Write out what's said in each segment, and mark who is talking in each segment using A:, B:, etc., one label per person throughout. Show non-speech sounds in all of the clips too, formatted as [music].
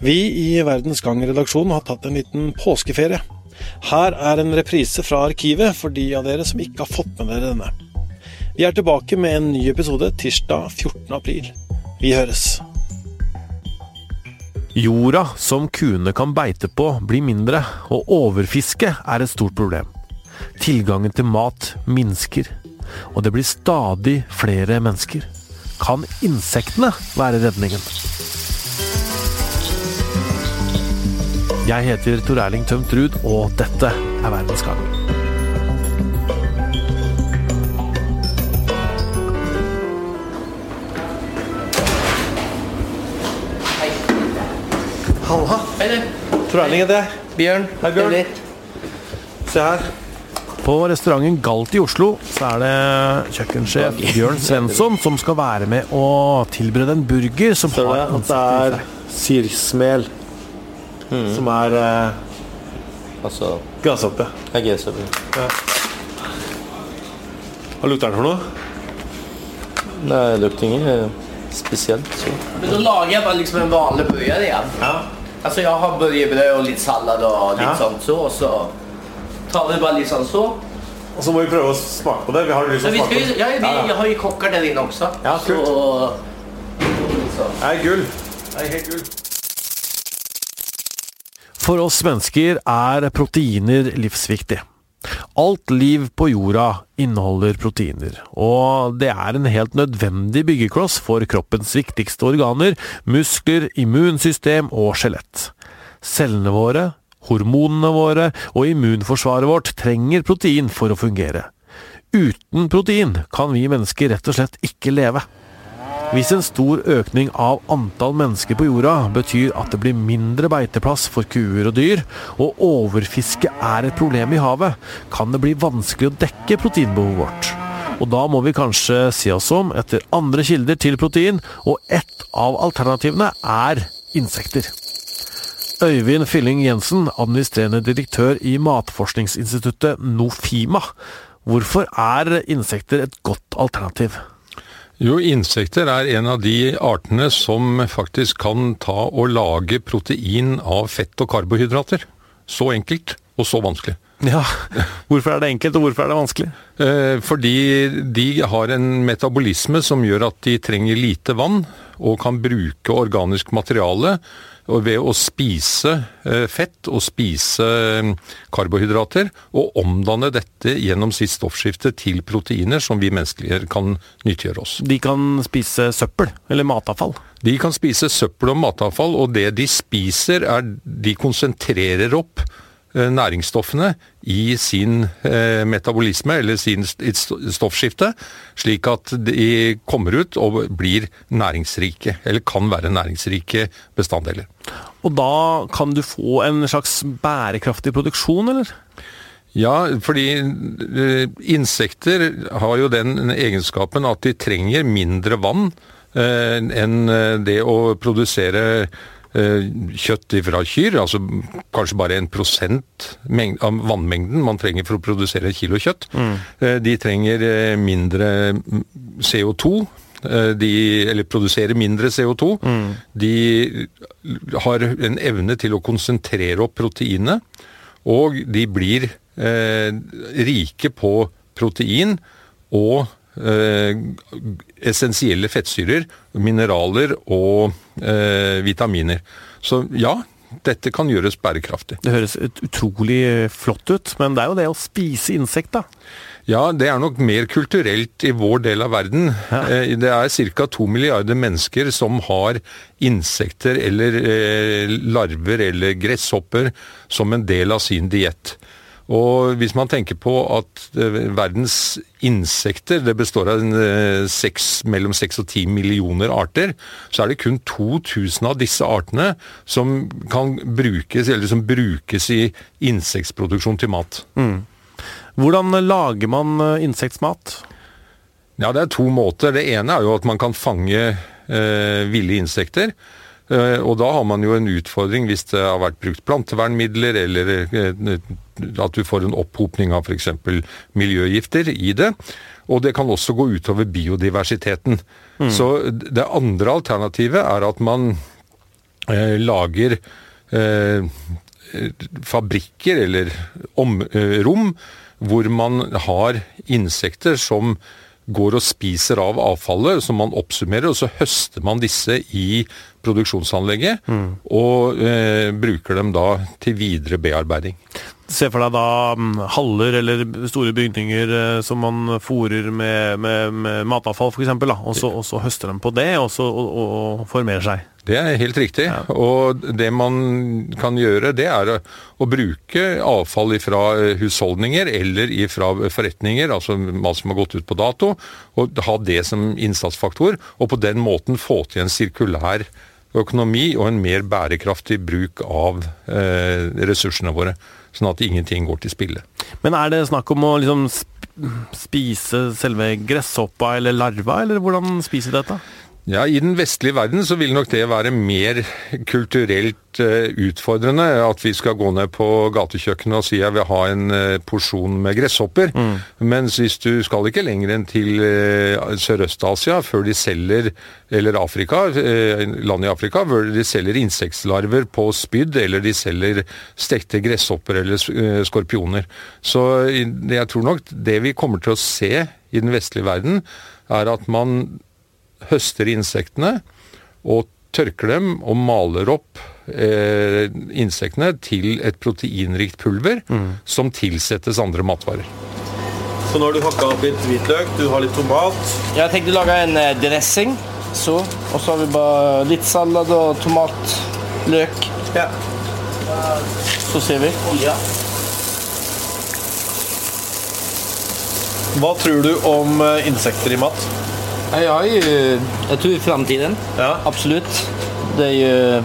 A: Vi i Verdens Gang-redaksjonen har tatt en liten påskeferie. Her er en reprise fra arkivet for de av dere som ikke har fått med dere denne. Vi er tilbake med en ny episode tirsdag 14. april. Vi høres.
B: Jorda som kuene kan beite på, blir mindre, og overfiske er et stort problem. Tilgangen til mat minsker, og det blir stadig flere mennesker. Kan insektene være redningen? Jeg heter Tor Erling Tømt Ruud, og dette er Verdens gang.
A: Halla.
C: Hei.
A: Tor Erling heter jeg.
C: Bjørn.
A: Hei, Bjørn. Se her.
B: På restauranten Galt i Oslo så er det kjøkkensjef Bjørn Svensson som skal være med og tilberede en burger som har
A: det? Det er sirsmel som er eh,
C: Altså,
A: grashoppe.
C: Ja, gresser det.
A: Hva lukter den for noe?
C: Nei, det lukter ingen spesielt. Så.
D: Men da lager jeg bare liksom en vanlig burger igjen.
A: Ja.
D: Altså, jeg har burgerbrød og litt sallad og litt
A: Ja.
D: sånt så. og så tar vi bare litt sånn så.
A: Og så må vi prøve å smake på det. Vi har lyst til å smake på
D: ju,
A: det.
D: Ja, vi, ja, har jo kokker der inne også.
A: Ja, kult.
D: så, så.
A: Det er gull. Det er helt gull.
B: For oss mennesker er proteiner livsviktig. Alt liv på jorda inneholder proteiner, og det er en helt nødvendig byggekloss for kroppens viktigste organer, muskler, immunsystem og skjelett. Cellene våre, hormonene våre og immunforsvaret vårt trenger protein for å fungere. Uten protein kan vi mennesker rett og slett ikke leve. Hvis en stor økning av antall mennesker på jorda betyr at det blir mindre beiteplass for kuer og dyr, og overfiske er et problem i havet, kan det bli vanskelig å dekke proteinbehovet vårt. Og da må vi kanskje se oss om etter andre kilder til protein, og ett av alternativene er insekter. Øyvind Fylling Jensen, administrerende direktør i Matforskningsinstituttet Nofima. Hvorfor er insekter et godt alternativ?
E: Jo, insekter er en av de artene som faktisk kan ta og lage protein av fett og karbohydrater. Så enkelt, og så vanskelig.
B: Ja, Hvorfor er det enkelt, og hvorfor er det vanskelig?
E: Eh, Fordi de har en metabolisme som gjør at de trenger lite vann, og kan bruke organisk materiale og ved å spise eh, fett og spise eh, karbohydrater, og omdanne dette gjennom sitt stoffskifte til proteiner som vi mennesker kan nyttiggjøre oss.
B: De kan spise søppel, eller matavfall.
E: De kan spise søppel og matavfall, og det de spiser er De konsentrerer opp næringsstoffene i sin eh, metabolisme, eller sin st- st- stoffskifte, slik at de kommer ut og blir næringsrike, eller kan være næringsrike bestanddeler.
B: Og da kan du få en slags bærekraftig produksjon, eller?
E: Ja, fordi eh, insekter har jo den egenskapen at de trenger mindre vann eh, enn eh, det å produsere eh, kjøtt fra kyr, altså kanskje bare en prosent av vannmengden man trenger for å produsere et kilo kjøtt. Mm. De trenger eh, mindre mm, CO2, eh, de, eller produserer mindre CO2. De har en evne til å konsentrere opp proteinet, og de blir eh, rike på protein og eh, essensielle fettsyrer, mineraler og eh, vitaminer. Så ja, dette kan gjøres bærekraftig.
B: Det høres utrolig flott ut, men det er jo det å spise insekt, da.
E: Ja, det er nok mer kulturelt i vår del av verden. Ja. Det er ca. to milliarder mennesker som har insekter eller eh, larver eller gresshopper som en del av sin diett. Og hvis man tenker på at eh, verdens insekter det består av en, eh, mellom 6 og 10 millioner arter, så er det kun 2000 av disse artene som kan brukes, eller som brukes i insektproduksjon til mat.
B: Hvordan lager man insektmat? insektsmat?
E: Ja, det er to måter. Det ene er jo at man kan fange eh, ville insekter. Eh, og da har man jo en utfordring hvis det har vært brukt plantevernmidler, eller eh, at du får en opphopning av f.eks. miljøgifter i det. Og det kan også gå utover biodiversiteten. Så det andre alternativet er at man eh, lager eh, fabrikker eller om, eh, rom hvor man har insekter som går og spiser av avfallet, som man oppsummerer, og så høster man disse i produksjonsanlegget, og eh, bruker dem da til videre bearbeiding.
B: Se for deg da mm, haller eller store bygninger eh, som man fòrer med, med, med matavfall f.eks., og, så- og så høster de på det, og så og, og, formerer seg.
E: Det er helt riktig. Og det man kan gjøre, det er å, å bruke avfall fra husholdninger eller fra forretninger, altså mat som har gått ut på dato, og ha det som innsatsfaktor, og på den måten få til en sirkulær økonomi og en mer bærekraftig bruk av eh, ressursene våre. Sånn at ingenting går til spille.
B: Men er det snakk om å liksom spise selve gresshoppa eller larva, eller hvordan spiser de dette?
E: Ja, I den vestlige verden så vil nok det være mer kulturelt eh, utfordrende. At vi skal gå ned på gatekjøkkenet og si jeg vil ha en eh, porsjon med gresshopper. Mens hvis du skal ikke lenger enn til eh, Sørøst-Asia før de selger eller Afrika, land i Afrika, hvor de selger insektlarver på spyd, eller de selger stekte gresshopper eller skorpioner. Så jeg tror nok det vi kommer til å se i den vestlige verden, er at man høster insektene og tørker dem og maler opp eh, insektene til et proteinrikt pulver som tilsettes andre matvarer.
B: Så nå har du hakka opp litt hvitløk, du har litt tomat.
D: Jeg tenkte lage en eh, dressing. Så. Og så har vi bare litt salat og tomat, løk.
B: Ja.
D: Så ser vi. Ja.
B: Hva tror du om eh, insekter i mat?
D: Ja, jeg, jeg tror i framtiden.
B: Ja.
D: Absolutt. Det er jo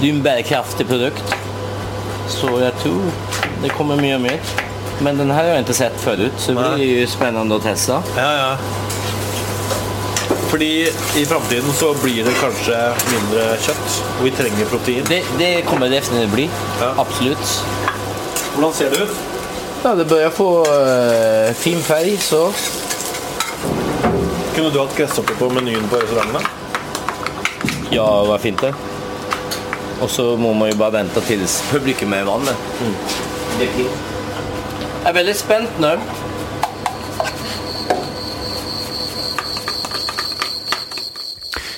D: det er en bærekraftig produkt. Så jeg tror det kommer mye mer. Men den her har jeg ikke sett förut, så det blir jo spennende å teste.
B: Ja, ja. Fordi i framtiden så blir det kanskje mindre kjøtt, og vi trenger protein.
D: Det, det kommer det definitivt bli.
B: Ja.
D: Absolutt.
B: Hvordan ser det ut?
D: Ja, det börjar få uh, fin färg så.
B: Kunne du hatt gresshopper på menyen på restaurantene?
D: Ja, det var fint det. Og så må man jo bare vente til publikum er van med. Det er fint. Jeg er veldig spent nå.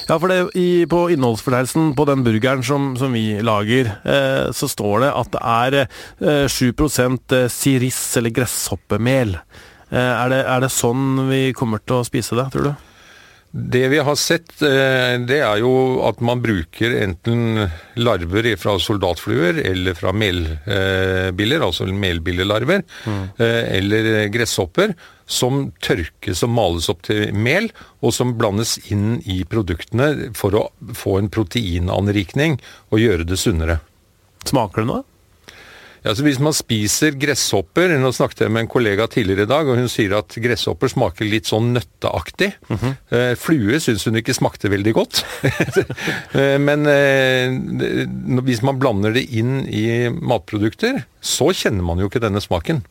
B: Ja, for det, i, på innholdsfortegnelsen på den burgeren som, som vi lager, eh, så står det at det er eh, 7 siris eller gresshoppemel. Eh, er, det, er det sånn vi kommer til å spise det, tror du?
E: Det vi har sett, eh, det er jo at man bruker enten larver fra soldatfluer eller fra melbiller, altså melbillelarver, mm. eller gresshopper, som tørkes og males opp til mel, og som blandes inn i produktene for å få en proteinanrikning og gjøre det sunnere.
B: Smaker det noe?
E: Ja, så Hvis man spiser gresshopper Nå snakket jeg med en kollega tidligere i dag, og hun sier at gresshopper smaker litt sånn nøtteaktig. eh, flue syns hun ikke smakte veldig godt. [laughs] Eh, Men eh, hvis man blander det inn i matprodukter, så kjenner man jo ikke denne smaken.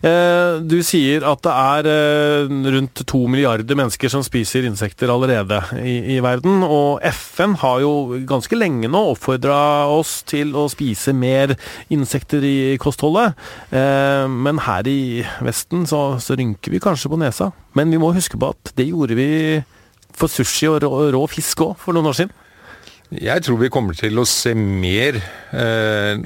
B: Eh, du sier at det er eh, rundt to milliarder mennesker som spiser insekter allerede i, i verden, og FN har jo ganske lenge nå oppfordra oss til å spise mer insekter i kostholdet. Eh, men her i Vesten så, så rynker vi kanskje på nesa. Men vi må huske på at det gjorde vi for sushi og rå, rå fisk òg for noen år siden.
E: Jeg tror vi kommer til å se mer eh,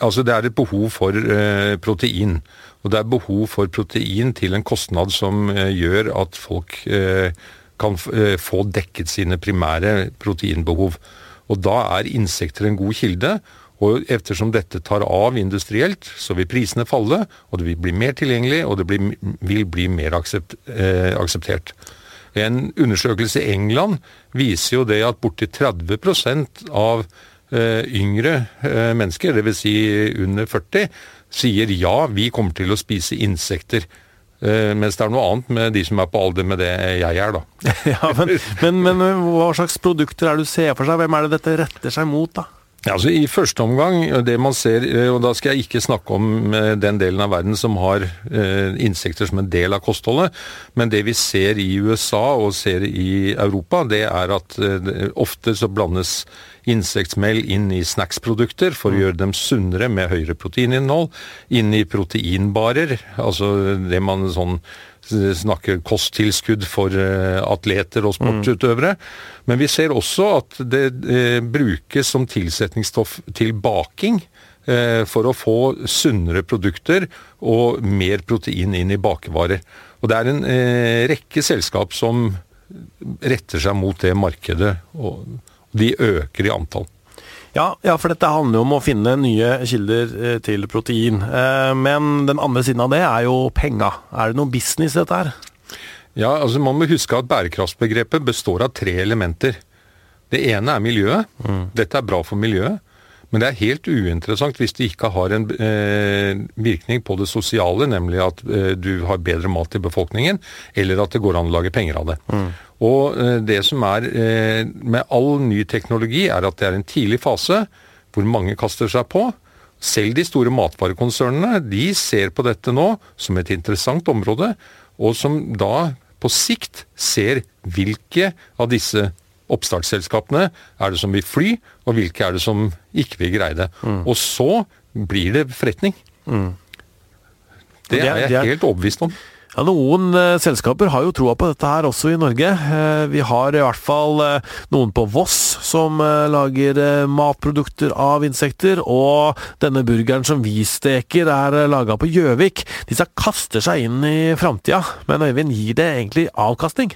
E: Altså det er et behov for eh, protein. Og det er behov for protein til en kostnad som eh, gjør at folk eh, kan eh, få dekket sine primære proteinbehov. Og da er insekter en god kilde. Og ettersom dette tar av industrielt, så vil prisene falle, og det vil bli mer tilgjengelig, og det blir, vil bli mer aksept, eh, akseptert. En undersøkelse i England viser jo det at borti 30 av yngre eh, mennesker, dvs. Si under 40, sier ja, vi kommer til å spise insekter. Eh, mens det er noe annet med de som er på alder med det jeg er, da. [laughs]
B: ja, men, men, men hva slags produkter er det du ser for seg? Hvem er det dette retter seg mot, da?
E: Ja, altså I første omgang, det man ser, og da skal jeg ikke snakke om den delen av verden som har eh, insekter som en del av kostholdet, men det vi ser i USA og ser i Europa, det er at eh, ofte så blandes insektmel inn i snacksprodukter for å gjøre dem sunnere med høyere proteininnhold. Inn i proteinbarer, altså det man sånn snakker kosttilskudd for atleter og sportsutøvere. Men vi ser også at det eh, brukes som tilsetningsstoff til baking. Eh, for å få sunnere produkter og mer protein inn i bakevarer. Og det er en eh, rekke selskap som retter seg mot det markedet, og de øker i antall.
B: Ja, ja, for dette handler jo om å finne nye kilder eh, til protein. Eh, men den andre siden av det er jo penga. Er det noe business dette her?
E: Ja, altså Man må huske at bærekraftsbegrepet består av tre elementer. Det ene er miljøet. Mm. Dette er bra for miljøet. Men det er helt uinteressant hvis det ikke har en eh, virkning på det sosiale, nemlig at eh, du har bedre mat til befolkningen, eller at det går an å lage penger av det. Mm. Og eh, det som er eh, med all ny teknologi, er at det er en tidlig fase hvor mange kaster seg på. Selv de store matvarekonsernene de ser på dette nå som et interessant område, og som da på sikt ser hvilke av disse oppstartsselskapene er det som vil fly, og hvilke er det som ikke vil greie det. Mm. Og så blir det forretning. Mm. Det, det, er jeg det er, helt overbevist om.
B: Ja, Noen eh, selskaper har jo troa på dette her også i Norge. Eh, vi har i hvert fall eh, noen på Voss som eh, lager eh, matprodukter av insekter. Og denne burgeren som vi steker er eh, laga på Gjøvik. Disse kaster seg inn i framtida. Men Øyvind, gir det egentlig avkastning?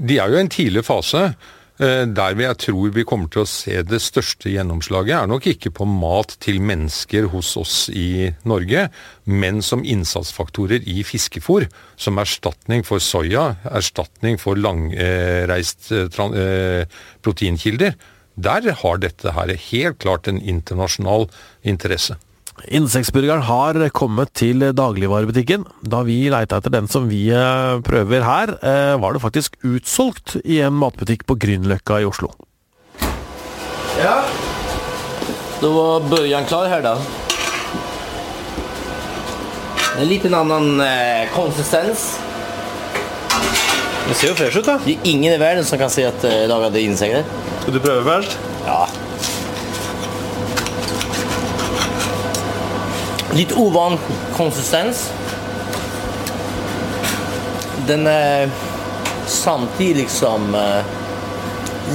E: De er jo i en tidlig fase. Eh, der jeg tror vi kommer til å se det største gjennomslaget, er nok ikke på mat til mennesker hos oss i Norge, men som innsatsfaktorer i fiskefôr. Som erstatning for soya, erstatning for langreist eh, proteinkilder. Der har dette her helt klart en internasjonal interesse.
B: Insektburgeren har kommet til dagligvarebutikken. Da vi leita etter den som vi eh, prøver her, eh, var det faktisk utsolgt i en matbutikk på Grünerløkka i Oslo.
D: Ja, da var børjan klar her, da. En liten annen eh, konsistens.
B: Det ser jo fresh ut, da.
D: Det er ingen i verden som kan si at det er laga av insekter.
B: Skal du prøve først?
D: Ja. Litt ovan konsistens. Den er samtidig som uh,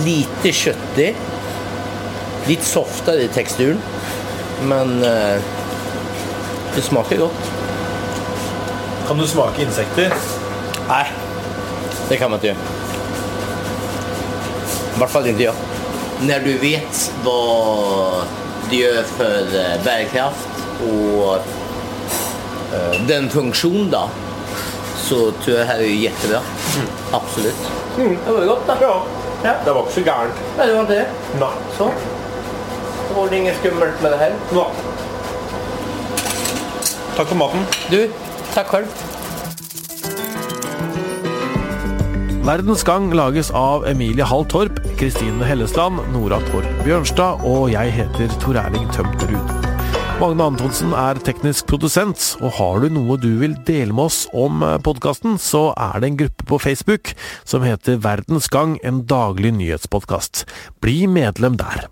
D: lite kjøttig. Litt softere i teksturen. Men uh, det smaker godt.
B: Kan du smake insekter?
D: Nei, det kan man ikke gjøre. I hvert fall ikke jeg. Når du vet hva det gjør for eh, bærekraft och eh, den funksjonen, da, så tror jeg det er kjempebra. jättebra. Mm. Absolut.
B: Mm. Det var godt, da. Ja. ja. Det var ikke så
D: gærent. Nei, det var det.
B: Nei.
D: Så. Då var det inget skummelt med det her.
B: Ja. Takk for maten.
D: Du, takk selv.
B: Verdens Gang lages av Emilie Hall Torp, Kristine Hellesland, Nora Torp Bjørnstad og jeg heter Tor Erling Tømterud. Magne Antonsen er teknisk produsent, og har du noe du vil dele med oss om eh, podkasten, så er det en gruppe på Facebook som heter Verdens Gang, en daglig nyhetspodkast. Bli medlem der.